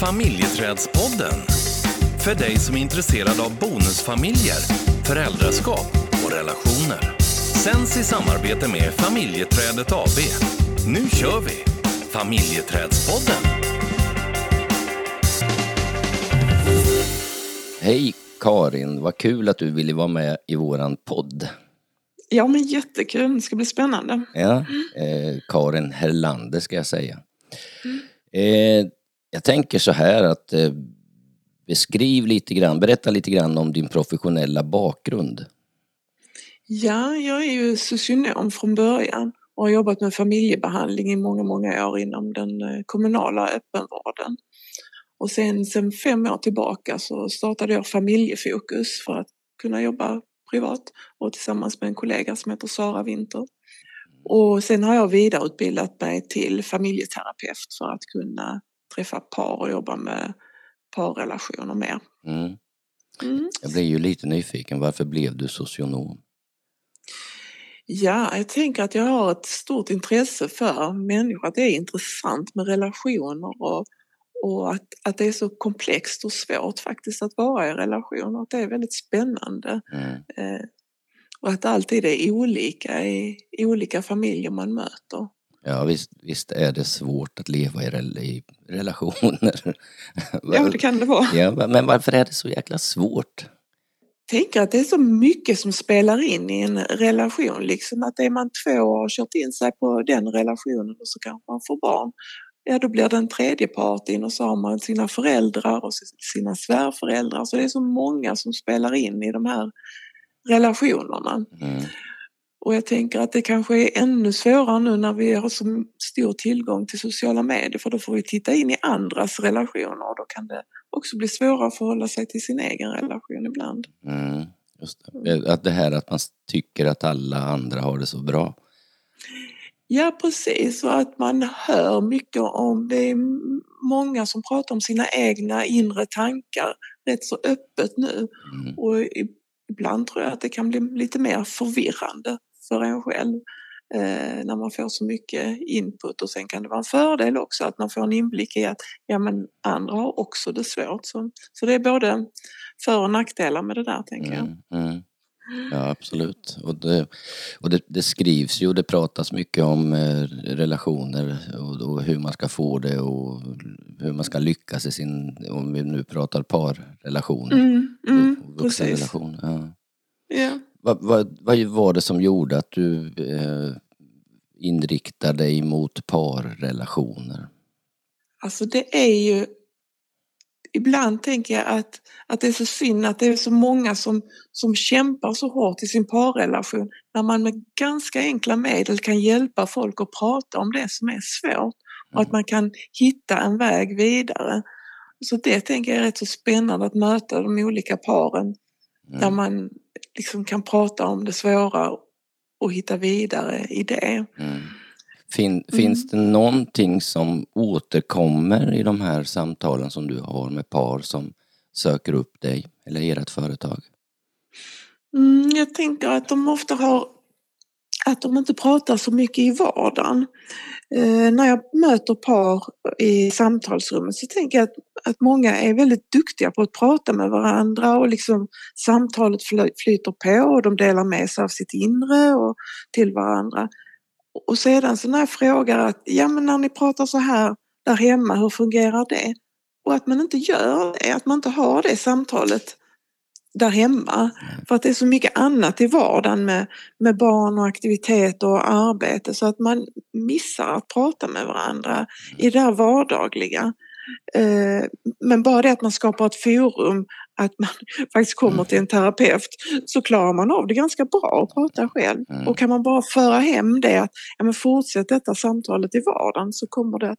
Familjeträdspodden. För dig som är intresserad av bonusfamiljer, föräldraskap och relationer. Sänds i samarbete med Familjeträdet AB. Nu kör vi! Familjeträdspodden. Hej Karin, vad kul att du ville vara med i våran podd. Ja, men jättekul. Det ska bli spännande. Ja, eh, Karin Herlander ska jag säga. Eh, jag tänker så här att eh, beskriv lite grann, berätta lite grann om din professionella bakgrund. Ja, jag är ju socionom från början och har jobbat med familjebehandling i många, många år inom den eh, kommunala öppenvården. Och sen, sen fem år tillbaka så startade jag Familjefokus för att kunna jobba privat och tillsammans med en kollega som heter Sara Winter. Och sen har jag vidareutbildat mig till familjeterapeut för att kunna träffa par och jobba med parrelationer mer. Mm. Mm. Jag blir ju lite nyfiken, varför blev du socionom? Ja, jag tänker att jag har ett stort intresse för människor, att det är intressant med relationer och, och att, att det är så komplext och svårt faktiskt att vara i relationer, att det är väldigt spännande. Mm. Eh, och att det alltid är olika i, i olika familjer man möter. Ja visst, visst är det svårt att leva i, rel- i relationer. Ja, det kan det vara. Ja, men varför är det så jäkla svårt? tänker att det är så mycket som spelar in i en relation. Liksom att är man två och har kört in sig på den relationen och så kanske man får barn. Ja, då blir det en tredje part in och så har man sina föräldrar och sina svärföräldrar. Så det är så många som spelar in i de här relationerna. Mm. Och jag tänker att det kanske är ännu svårare nu när vi har så stor tillgång till sociala medier för då får vi titta in i andras relationer och då kan det också bli svårare att förhålla sig till sin egen relation ibland. Mm. Just det. Att det här att man tycker att alla andra har det så bra. Ja precis och att man hör mycket om, det är många som pratar om sina egna inre tankar rätt så öppet nu Mm. och ibland tror jag att det kan bli lite mer förvirrande för en själv eh, när man får så mycket input och sen kan det vara en fördel också att man får en inblick i att ja men andra har också det svårt. Så, så det är både för och nackdelar med det där tänker jag. Mm. Mm. Ja absolut. Och, det, och det, det skrivs ju och det pratas mycket om eh, relationer och, och hur man ska få det och hur man ska lyckas i sin, om vi nu pratar parrelationer. Mm, mm, vuxenrelationer. Ja. Ja. Vad, vad, vad var det som gjorde att du eh, inriktade dig mot parrelationer? Alltså det är ju Ibland tänker jag att, att det är så synd att det är så många som, som kämpar så hårt i sin parrelation när man med ganska enkla medel kan hjälpa folk att prata om det som är svårt och att man kan hitta en väg vidare. Så det tänker jag är rätt så spännande att möta de olika paren där Mm. man liksom kan prata om det svåra och hitta vidare i det. Mm. Fin, Finns det någonting som återkommer i de här samtalen som du har med par som söker upp dig eller ert företag? Mm, jag tänker att de ofta har att de inte pratar så mycket i vardagen. Eh, när jag möter par i samtalsrummet så tänker jag att, att många är väldigt duktiga på att prata med varandra och liksom samtalet flyter på och de delar med sig av sitt inre och till varandra. Och sedan så när jag frågar att ja men när ni pratar så här där hemma, hur fungerar det? Och att man inte gör det, att man inte har det samtalet där hemma. För att det är så mycket annat i vardagen med, med barn och aktiviteter och arbete så att man missar att prata med varandra i det här vardagliga. Eh, Men bara det att man skapar ett forum, att man faktiskt kommer till en terapeut så klarar man av det ganska bra att prata själv. Mm. Och kan man bara föra hem det att ja, men fortsätt detta samtalet i vardagen så kommer det att,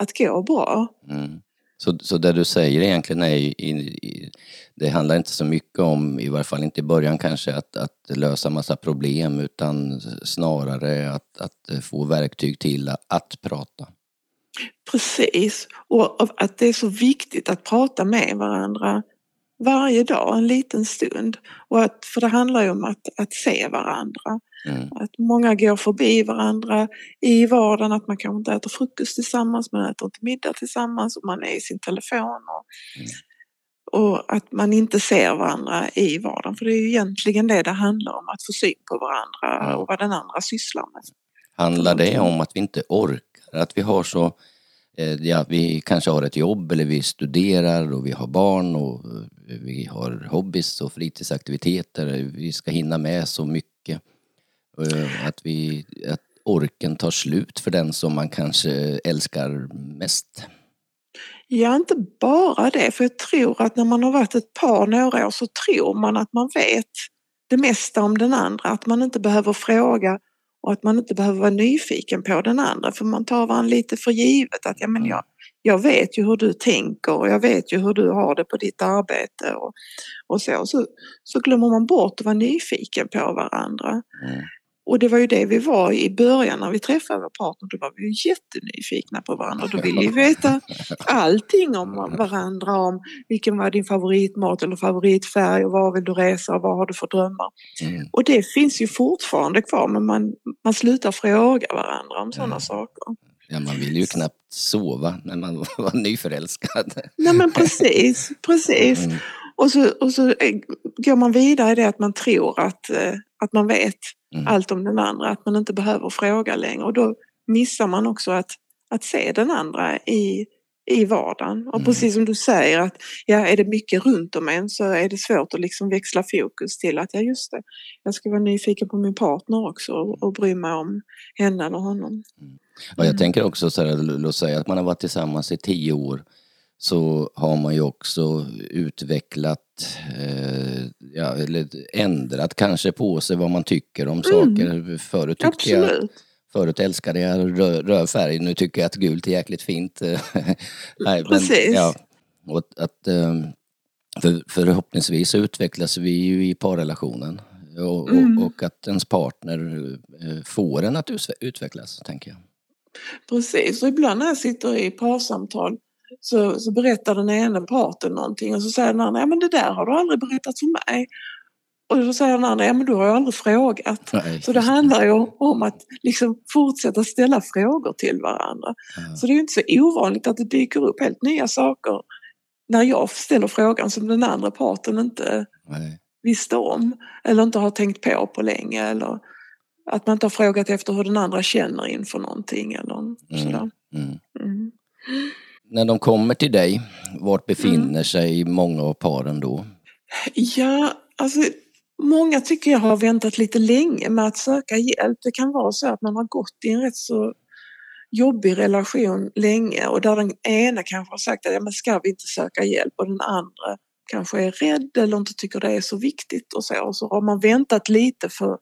att gå bra. Mm. Så, så det du säger egentligen är ju, i, i, det handlar inte så mycket om, i varje fall inte i början kanske, att, att lösa massa problem utan snarare att, att få verktyg till att, att prata. Precis, och att det är så viktigt att prata med varandra varje dag, en liten stund. Och att, för det handlar ju om att, att se varandra. Mm. Att många går förbi varandra i vardagen, att man kanske inte äter frukost tillsammans, man äter inte middag tillsammans och man är i sin telefon. Och, mm. och att man inte ser varandra i vardagen. För det är ju egentligen det det handlar om, att få syn på varandra ja. och vad den andra sysslar med. Handlar det om att vi inte orkar? Att vi har så Eh, ja, vi kanske har ett jobb eller vi studerar och vi har barn och eh, vi har hobbys och fritidsaktiviteter. Vi ska hinna med så mycket. Eh, att, vi, att orken tar slut för den som man kanske älskar mest. Ja, inte bara det, för jag tror att när man har varit ett par några år så tror man att man vet det mesta om den andra, att man inte behöver fråga och att man inte behöver vara nyfiken på den andra för man tar varandra lite för givet att ja, men jag, jag vet ju hur du tänker och jag vet ju hur du har det på ditt arbete och, och så. så. Så glömmer man bort att vara nyfiken på varandra. Mm. Och det var ju det vi var i början när vi träffade vår partner. Då var vi ju jättenyfikna på varandra. Då ville vi veta allting om varandra. Om vilken var din favoritmat eller favoritfärg och var vill du resa och vad har du för drömmar. Mm. Och det finns ju fortfarande kvar men man, man slutar fråga varandra om sådana mm. saker. Ja, man vill ju knappt sova när man var nyförälskad. Nej men precis, precis. Mm. Och, så, och så går man vidare i det att man tror att, eh, att man vet mm. allt om den andra, att man inte behöver fråga längre och då missar man också att, att se den andra i, i vardagen. Och mm. precis som du säger att ja, är det mycket runt om en så är det svårt att liksom växla fokus till att ja just det, jag ska vara nyfiken på min partner också och, och bry mig om henne eller honom. Mm. Och jag tänker också så här, låt säga att man har varit tillsammans i tio år så har man ju också utvecklat, eh, ja, eller ändrat kanske på sig vad man tycker om mm. saker. Förut tyckte Absolut. jag Förut älskade jag röd färg, nu tycker jag att gult är jäkligt fint. Nej, Precis. ja, och att, eh, för, förhoppningsvis utvecklas vi ju i parrelationen och, mm. och, och, att ens partner eh, får en att utvecklas, tänker jag. Precis, och ibland när jag sitter i parsamtal så, så berättar den ena parten någonting och så säger den andra, ja men det där har du aldrig berättat för mig. Och då säger den andra, ja men du har ju aldrig frågat. Nej, så det handlar ju om att liksom fortsätta ställa frågor till varandra. Ja. Så det är ju inte så ovanligt att det dyker upp helt nya saker när jag ställer frågan som den andra parten inte Nej. visste om eller inte har tänkt på på länge eller att man inte har frågat efter hur den andra känner inför någonting eller mm. sådär. Mm. Mm när de kommer till dig, vart befinner mm. sig många av paren då? Ja, alltså många tycker jag har väntat lite länge med att söka hjälp. Det kan vara så att man har gått i en rätt så jobbig relation länge och där den ena kanske har sagt att ja, men ska vi inte söka hjälp och den andra kanske är rädd eller inte tycker det är så viktigt och så. Och så har man väntat lite för,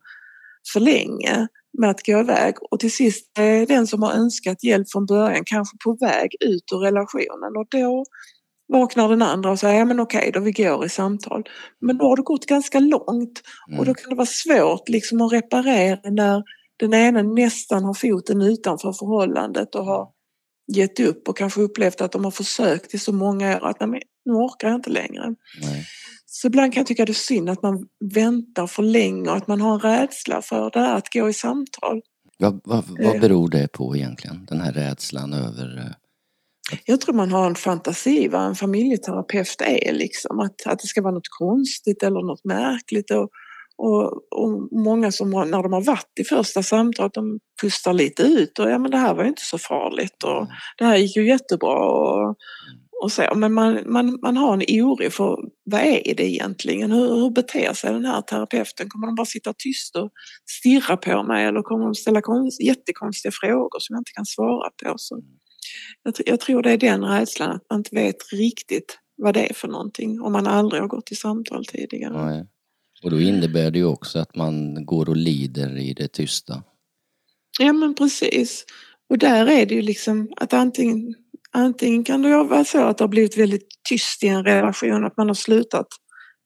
för länge med att gå iväg och till sist är den som har önskat hjälp från början kanske på väg ut ur relationen och då vaknar den andra och säger ja men okej då vi går i samtal. Men då har det gått ganska långt mm. och då kan det vara svårt liksom att reparera när den ena nästan har foten utanför förhållandet och har gett upp och kanske upplevt att de har försökt i så många år att nej, nu orkar jag inte längre. Nej. Så ibland kan jag tycka det är synd att man väntar för länge och att man har en rädsla för det här att gå i samtal. Vad, vad, vad eh. beror det på egentligen, den här rädslan över eh, jag tror man har en fantasi vad en familjeterapeut är liksom. Att, att det ska vara något konstigt eller något märkligt. Och, och, och många som har, när de har varit i första samtalet de pustar lite ut och ja men det här var ju inte så farligt och mm. det här gick ju jättebra. Och, och så. Men man, man, man har en oro för vad är det egentligen? Hur, hur beter sig den här terapeuten? Kommer de bara sitta tyst och stirra på mig eller kommer de ställa konst, jättekonstiga frågor som jag inte kan svara på? Så jag, jag tror det är den rädslan att man inte vet riktigt vad det är för någonting om man aldrig har gått i samtal tidigare. Nej. Och då innebär det ju också att man går och lider i det tysta. Ja men precis. Och där är det ju liksom att antingen Antingen kan det vara så att det har blivit väldigt tyst i en relation, att man har slutat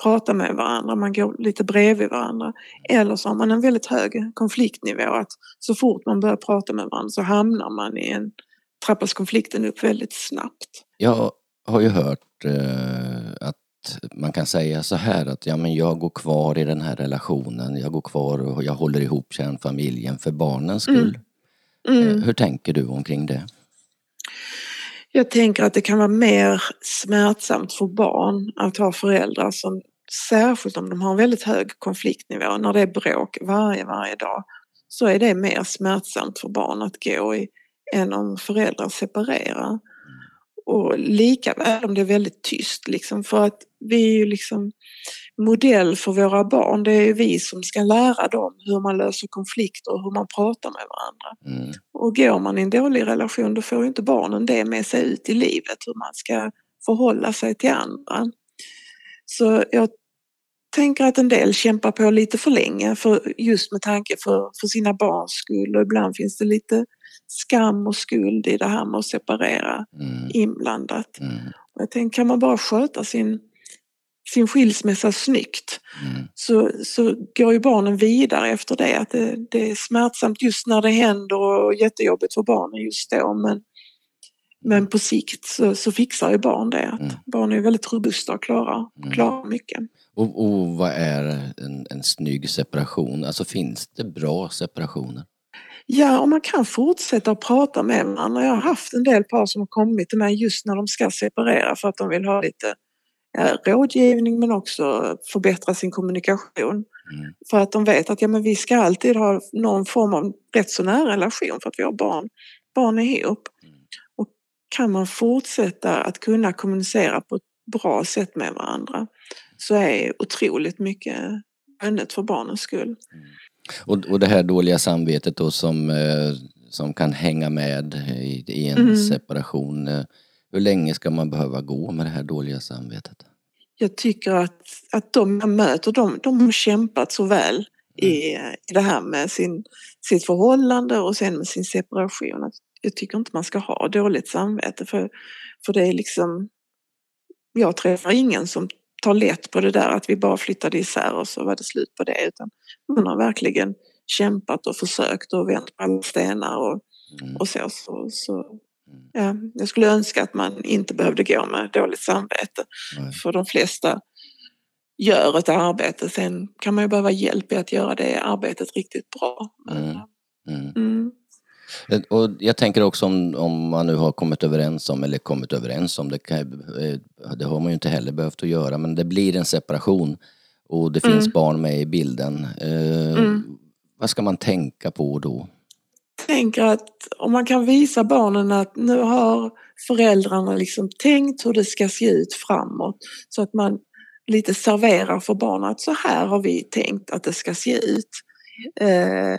prata med varandra, man går lite bredvid varandra. Eller så har man en väldigt hög konfliktnivå, att så fort man börjar prata med varandra så hamnar man i en, trappas konflikten upp väldigt snabbt. Jag har ju hört eh, att man kan säga så här att ja, men jag går kvar i den här relationen, jag går kvar och jag håller ihop kärnfamiljen för barnens skull. Mm. Mm. Hur tänker du omkring det? Jag tänker att det kan vara mer smärtsamt för barn att ha föräldrar som särskilt om de har en väldigt hög konfliktnivå, när det är bråk varje, varje dag, så är det mer smärtsamt för barn att gå i än om föräldrar separerar. Och lika väl om det är väldigt tyst liksom för att vi är ju liksom modell för våra barn. Det är vi som ska lära dem hur man löser konflikter och hur man pratar med varandra. Mm. Och går man i en dålig relation då får inte barnen det med sig ut i livet hur man ska förhålla sig till andra. Så jag tänker att en del kämpar på lite för länge för, just med tanke för, för sina barns skull och ibland finns det lite skam och skuld i det här med att separera mm. inblandat. Mm. Jag tänker, kan man bara sköta sin, sin skilsmässa snyggt mm. så, så går ju barnen vidare efter det. Att det, det är smärtsamt just när det händer och jättejobbigt för barnen just då men, men på sikt så, så fixar ju barn det. Att mm. Barn är väldigt robusta och klarar, mm. klarar mycket. Och, och vad är en, en snygg separation? Alltså finns det bra separationer? Ja, och man kan fortsätta att prata med varandra. Jag har haft en del par som har kommit till mig just när de ska separera för att de vill ha lite rådgivning men också förbättra sin kommunikation. Mm. För att de vet att ja, men vi ska alltid ha någon form av rätt så nära relation för att vi har barn, barn ihop. Mm. Och kan man fortsätta att kunna kommunicera på ett bra sätt med varandra så är otroligt mycket vunnet för barnens skull. Mm. Och, och det här dåliga samvetet då som, eh, som kan hänga med i, i en mm. separation. Hur länge ska man behöva gå med det här dåliga samvetet? Jag tycker att, att de jag möter, de, de har kämpat så väl i, mm. i det här med sin, sitt förhållande och sen med sin separation. Jag tycker inte man ska ha dåligt samvete för, för det är liksom jag träffar ingen som ta lätt på det där att vi bara flyttade isär och så var det slut på det utan man har verkligen kämpat och försökt och vänt på alla stenar och, mm. och så. så, så mm. ja, jag skulle önska att man inte behövde gå med dåligt samvete Nej. för de flesta gör ett arbete. Sen kan man ju behöva hjälp i att göra det arbetet riktigt bra. Mm. mm. mm. Och jag tänker också om, om man nu har kommit överens om, eller kommit överens om, det, kan, eh, det har man ju inte heller behövt att göra, men det blir en separation och det finns mm. barn med i bilden. Eh, mm. Vad ska man tänka på då? Tänker att om man kan visa barnen att nu har föräldrarna liksom tänkt hur det ska se ut framåt så att man lite serverar för barnen att så här har vi tänkt att det ska se ut. Eh,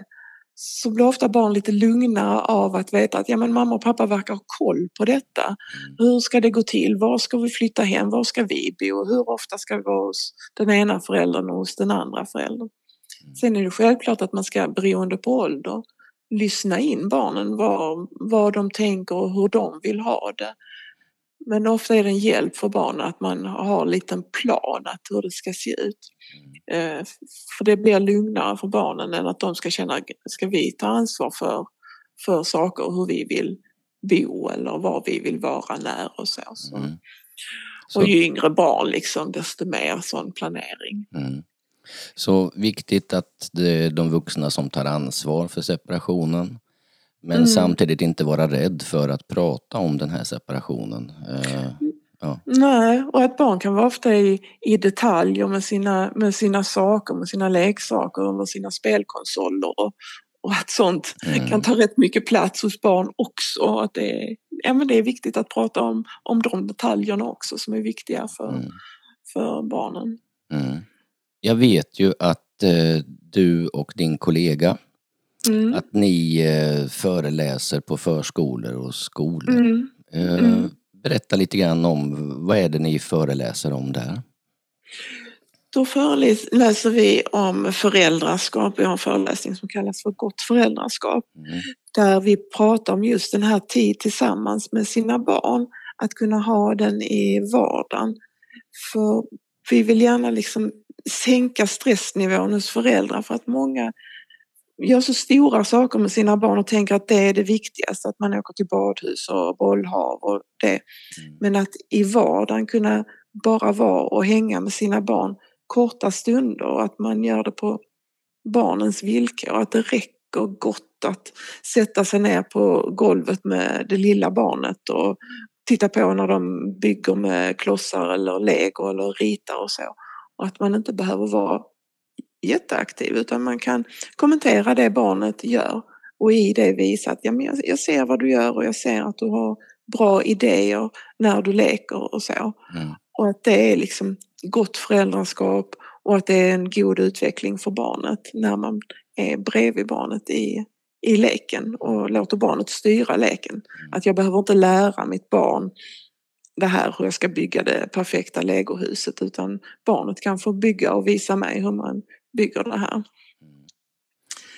så blir ofta barn lite lugnare av att veta att ja, men mamma och pappa verkar ha koll på detta. Mm. Hur ska det gå till? Var ska vi flytta hem? Var ska vi bo? Hur ofta ska vi vara hos den ena föräldern och hos den andra föräldern? Mm. Sen är det självklart att man ska, beroende på ålder, lyssna in barnen vad, vad de tänker och hur de vill ha det. Men ofta är det en hjälp för barnen att man har en liten plan att hur det ska se ut. Eh, för det blir lugnare för barnen än att de ska känna, ska vi ta ansvar för, för saker hur vi vill bo eller var vi vill vara när och så. så. Mm. Så. Och ju yngre barn liksom desto mer sån planering. Mm. Så viktigt att det är de vuxna som tar ansvar för separationen. Men mm. samtidigt inte vara rädd för att prata om den här separationen. Eh, ja. Nej, och att barn kan vara ofta i, i detaljer med sina, med sina saker, med sina leksaker och med sina spelkonsoler. Och, och att sånt mm. kan ta rätt mycket plats hos barn också. Att det, är, ja, men det är viktigt att prata om, om de detaljerna också som är viktiga för, mm. för barnen. Mm. Jag vet ju att eh, du och din kollega Mm. Att ni eh, föreläser på förskolor och skolor. Mm. Eh, mm. Berätta lite grann om vad är det ni föreläser om där? Då föreläser vi om föräldraskap. Vi har en föreläsning som kallas för Gott föräldraskap. Mm. Där vi pratar om just den här tid tillsammans med sina barn. Att kunna ha den i vardagen. För vi vill gärna liksom sänka stressnivån hos föräldrar för att många gör så stora saker med sina barn och tänker att det är det viktigaste, att man åker till badhus och bollhav och det. Mm. Men att i vardagen kunna bara vara och hänga med sina barn korta stunder och att man gör det på barnens villkor. Att det räcker gott att sätta sig ner på golvet med det lilla barnet och titta på när de bygger med klossar eller lego eller ritar och så. Och att man inte behöver vara jätteaktiv utan man kan kommentera det barnet gör och i det visa att ja, men jag, ser vad du gör och jag ser att du har bra idéer när du leker och så. Mm. Och att det är liksom gott föräldraskap och att det är en god utveckling för barnet när man är bredvid barnet i, i leken och låter barnet styra leken. Mm. Att jag behöver inte lära mitt barn det här hur jag ska bygga det perfekta legohuset utan barnet kan få bygga och visa mig hur man bygger det här.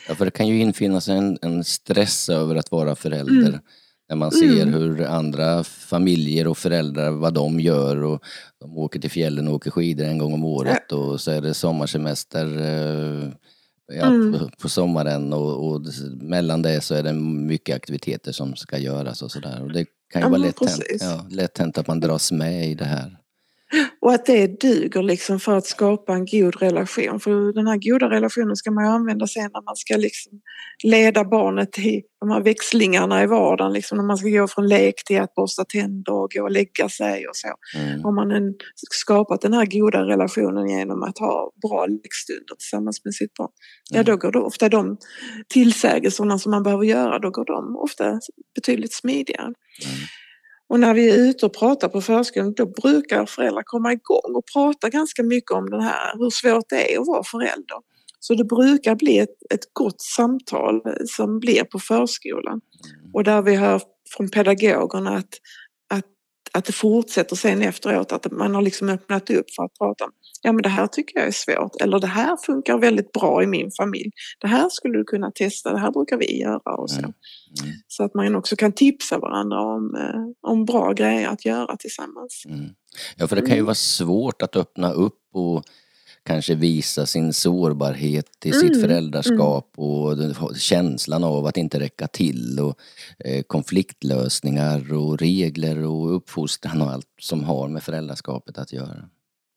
Ja, för det kan ju infinna sig en, en stress över att vara förälder. Mm. När man ser mm. hur andra familjer och föräldrar, vad de gör och de åker till fjällen och åker skidor en gång om året ja. och så är det sommarsemester eh, ja, mm. på, sommaren och, och, mellan det så är det mycket aktiviteter som ska göras och sådär. Och det kan ju ja, vara lätt hänt, ja, lätt hänt att man dras med i det här. Och att det duger liksom för att skapa en god relation. För den här goda relationen ska man ju använda sen när man ska liksom leda barnet till de här växlingarna i vardagen. Liksom när man ska gå från lek till att borsta tänder och gå och lägga sig och så. Mm. Har man en, skapat den här goda relationen genom att ha bra lekstunder tillsammans med sitt barn. Mm. Ja, då går det ofta de tillsägelserna som man behöver göra, då går de ofta betydligt smidigare. Mm. Och när vi är ute och pratar på förskolan då brukar föräldrar komma igång och prata ganska mycket om det här, hur svårt det är att vara förälder. Så det brukar bli ett, ett gott samtal som blir på förskolan. Mm. Och där vi hör från pedagogerna att, att, det fortsätter sen efteråt, att man har liksom öppnat upp för att prata om ja men det här tycker jag är svårt eller det här funkar väldigt bra i min familj. Det här skulle du kunna testa, det här brukar vi göra och så. Mm. Mm. Så att man också kan tipsa varandra om, eh, om bra grejer att göra tillsammans. Mm. Ja för det kan ju mm. vara svårt att öppna upp och kanske visa sin sårbarhet i sitt mm. föräldraskap och känslan av att inte räcka till och eh, konfliktlösningar och regler och uppfostran och allt som har med föräldraskapet att göra.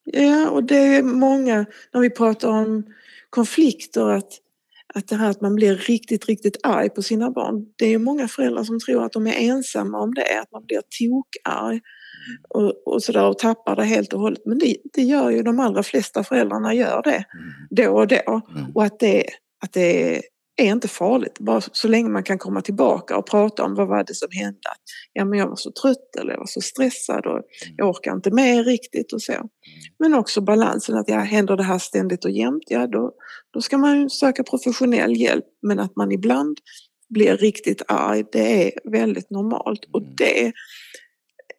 Ja, och det är många, när vi pratar om konflikter, att, att det här att man blir riktigt, riktigt arg på sina barn. Det är många föräldrar som tror att de är ensamma om det, att man blir tokarg och, och sådär och tappar det helt och hållet. Men det, det gör ju de allra flesta föräldrarna gör det mm. då och då. Mm. Och att det, att det är inte farligt, bara så länge man kan komma tillbaka och prata om vad var det som hände. Ja, men jag var så trött eller jag var så stressad och mm. jag orkar inte med riktigt och så. Mm. Men också balansen att ja, händer det här ständigt och jämt, ja då, då ska man söka professionell hjälp. Men att man ibland blir riktigt arg, det är väldigt normalt och mm. det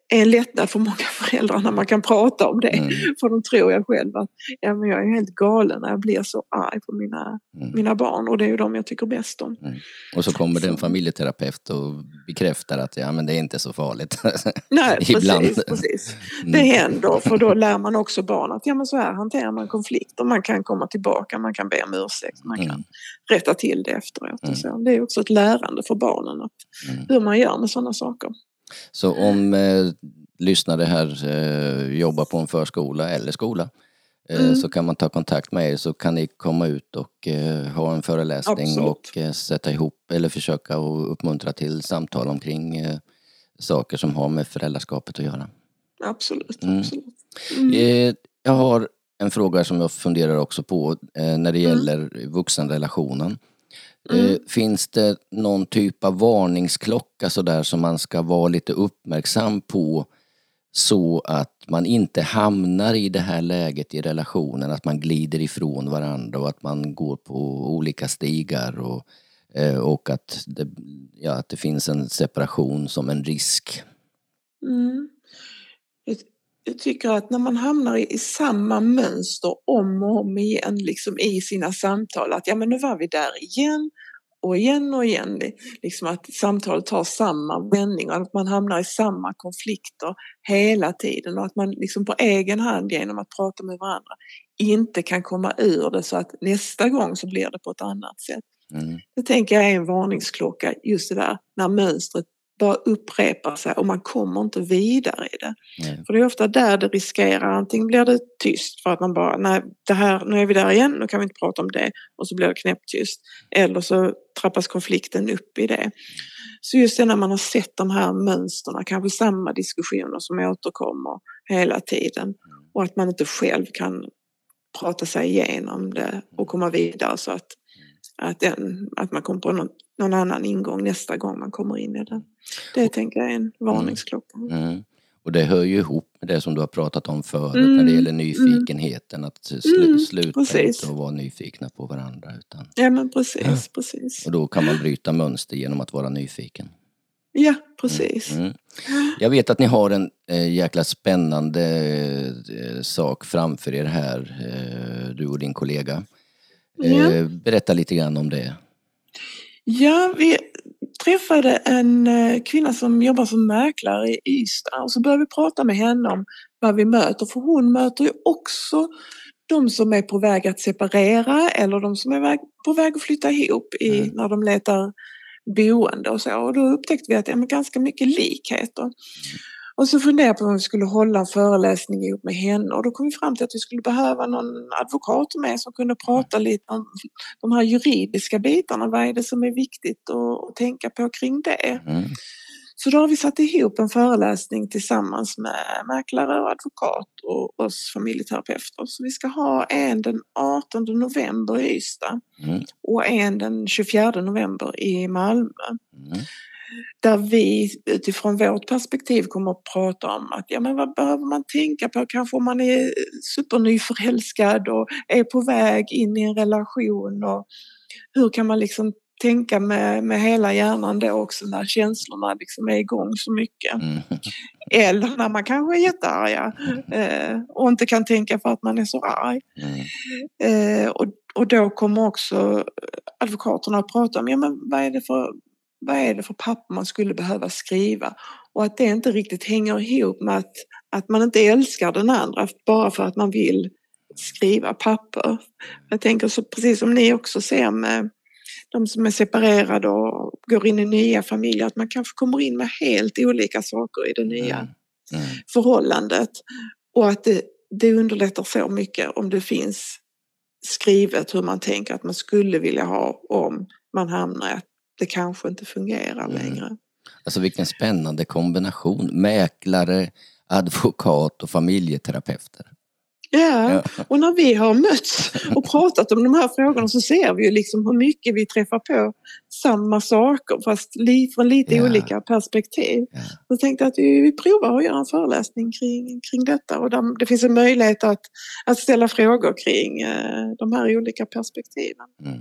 en lättnad för många föräldrar när man kan prata om det. Mm. För de tror jag själv att ja, men jag är helt galen när jag blir så arg på mina, mm. mina barn och det är ju de jag tycker bäst om. Mm. Och så kommer det en familjeterapeut och bekräftar att ja, men det är inte så farligt. Nej, precis. precis. Mm. Det händer för då lär man också barn att ja, men så här hanterar man konflikter. Man kan komma tillbaka, man kan be om ursäkt, man kan mm. rätta till det efteråt. Och så. Det är också ett lärande för barnen att, hur man gör med sådana saker. Så om eh, lyssnare här eh, jobbar på en förskola eller skola eh, mm. så kan man ta kontakt med er så kan ni komma ut och eh, ha en föreläsning Absolut. och eh, sätta ihop eller försöka och uppmuntra till samtal omkring eh, saker som har med föräldraskapet att göra. Absolut. Mm. absolut. Mm. jag har en fråga som jag funderar också på när det mm. gäller vuxenrelationen. Mm. Eh, finns det någon typ av varningsklocka sådär som man ska vara lite uppmärksam på så att man inte hamnar i det här läget i relationen, att man glider ifrån varandra och att man går på olika stigar och, eh, och att, det, ja, att det finns en separation som en risk. Mm jag tycker att när man hamnar i, i, samma mönster om och om igen liksom i sina samtal, att ja men nu var vi där igen och igen och igen, liksom att samtalet tar samma vändning och att man hamnar i samma konflikter hela tiden och att man liksom på egen hand genom att prata med varandra inte kan komma ur det så att nästa gång så blir det på ett annat sätt. Mm. Det tänker jag är en varningsklocka, just det där när mönstret bara upprepar sig och man kommer inte vidare i det. Nej. För det är ofta där det riskerar, antingen blir det tyst för att man bara, nej det här, nu är vi där igen, nu kan vi inte prata om det och så blir det knäpptyst. Eller så trappas konflikten upp i det. Så just det när man har sett de här mönstren, kanske samma diskussioner som återkommer hela tiden och att man inte själv kan prata sig igenom det och komma vidare så att, att, den, att man kommer på någon, någon annan ingång nästa gång man kommer in i det. Det tänker jag är en varningsklocka. Mm. Och det hör ju ihop med det som du har pratat om förut Mm, när det gäller nyfikenheten. Att Mm, sluta precis. inte att vara nyfikna på varandra. Utan, Ja men precis, precis. och då kan man bryta mönster genom att vara nyfiken. Ja, precis. Mm. Jag vet att ni har en eh, jäkla spännande eh, sak framför er här, eh, du och din kollega. Ja. Eh, berätta lite grann om det. Ja, vi träffade en eh, kvinna som jobbar som mäklare i Ystad och så började vi prata med henne om vad vi möter. För hon möter ju också de som är på väg att separera eller de som är på väg att flytta ihop i, Mm. när de letar boende och så. Och då upptäckte vi att det är ganska mycket likheter. Och så funderade jag på om vi skulle hålla en föreläsning ihop med henne och då kom vi fram till att vi skulle behöva någon advokat med som kunde prata lite om de här juridiska bitarna. Vad är det som är viktigt att, att tänka på kring det? Mm. Så då har vi satt ihop en föreläsning tillsammans med mäklare och advokat och oss familjeterapeuter. Så vi ska ha en den 18 november i Ystad Mm. och en den 24 november i Malmö Mm. Där vi utifrån vårt perspektiv kommer att prata om att ja, men vad behöver man tänka på kanske om man är supernyförälskad och är på väg in i en relation och hur kan man liksom tänka med, med hela hjärnan då också när känslorna liksom är igång så mycket. Mm. Eller när man kanske är jättearga eh, och inte kan tänka för att man är så arg. Mm. Eh, och, och då kommer också advokaterna att prata om ja, men vad, är det för, vad är det för papper man skulle behöva skriva och att det inte riktigt hänger ihop med att, att man inte älskar den andra bara för att man vill skriva papper. Jag tänker så precis som ni också ser med de som är separerade och går in i nya familjer att man kanske kommer in med helt olika saker i det nya Mm. Mm. förhållandet och att det, det underlättar så mycket om det finns skrivet hur man tänker att man skulle vilja ha om man hamnar i att det kanske inte fungerar Mm. längre. Alltså vilken spännande kombination. Mäklare, advokat och familjeterapeuter. Ja, Ja. och när vi har mötts och pratat om de här frågorna så ser vi ju liksom hur mycket vi träffar på samma saker fast från lite Ja. olika perspektiv. Ja. Så tänkte jag att vi, vi provar att göra en föreläsning kring, kring detta och där det finns en möjlighet att, att ställa frågor kring eh, de här olika perspektiven. Mm.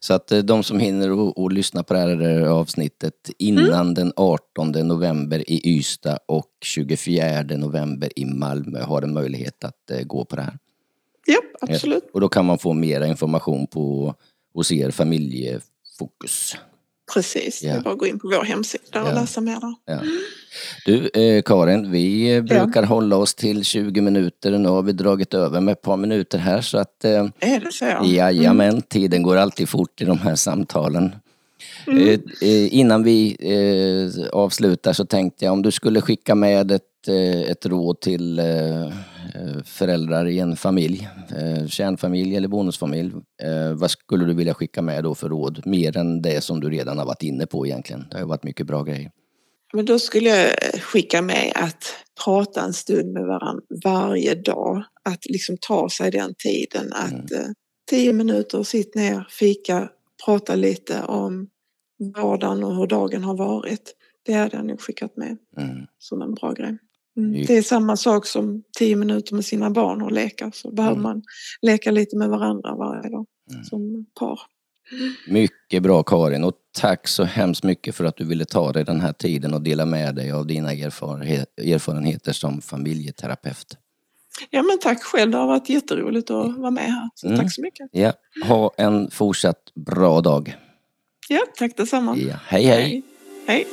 Så att eh, de som hinner och, och lyssna på det här eh, avsnittet innan Mm. den 18 november i Ystad och 24 november i Malmö har en möjlighet att eh, gå på det här. Ja, absolut. Och då kan man få mera information på hos er familjefokus. Precis. Ja. Det är bara att gå in på vår hemsida och Ja. läsa mer där. Ja. Du eh, Karin, vi brukar hålla oss till 20 minuter. Nu har vi dragit över med ett par minuter här så att eh, Är det så? Jajamän, tiden går alltid fort i de här samtalen. Mm. Eh, eh, innan vi eh, avslutar så tänkte jag om du skulle skicka med ett, eh, ett råd till eh, föräldrar i en familj, eh, kärnfamilj eller bonusfamilj. Eh, vad skulle du vilja skicka med då för råd? Mer än det som du redan har varit inne på egentligen. Det har ju varit mycket bra grejer. Men då skulle jag skicka med att prata en stund med varandra varje dag. Att liksom ta sig den tiden att eh, tio minuter, sitt ner, fika, prata lite om vardagen och hur dagen har varit. Det hade jag nog skickat med Mm. som en bra grej. Mm. Det är samma sak som tio minuter med sina barn och leka. Så behöver Mm. man leka lite med varandra varje dag Mm. som par. Mycket bra Karin och tack så hemskt mycket för att du ville ta dig den här tiden och dela med dig av dina erfarenhe- erfarenheter som familjeterapeut. Ja men tack själv, det har varit jätteroligt att vara med här. Så Mm. tack så mycket. Ja, ha en fortsatt bra dag. Ja, tack detsamma. Ja, hej hej! Hej.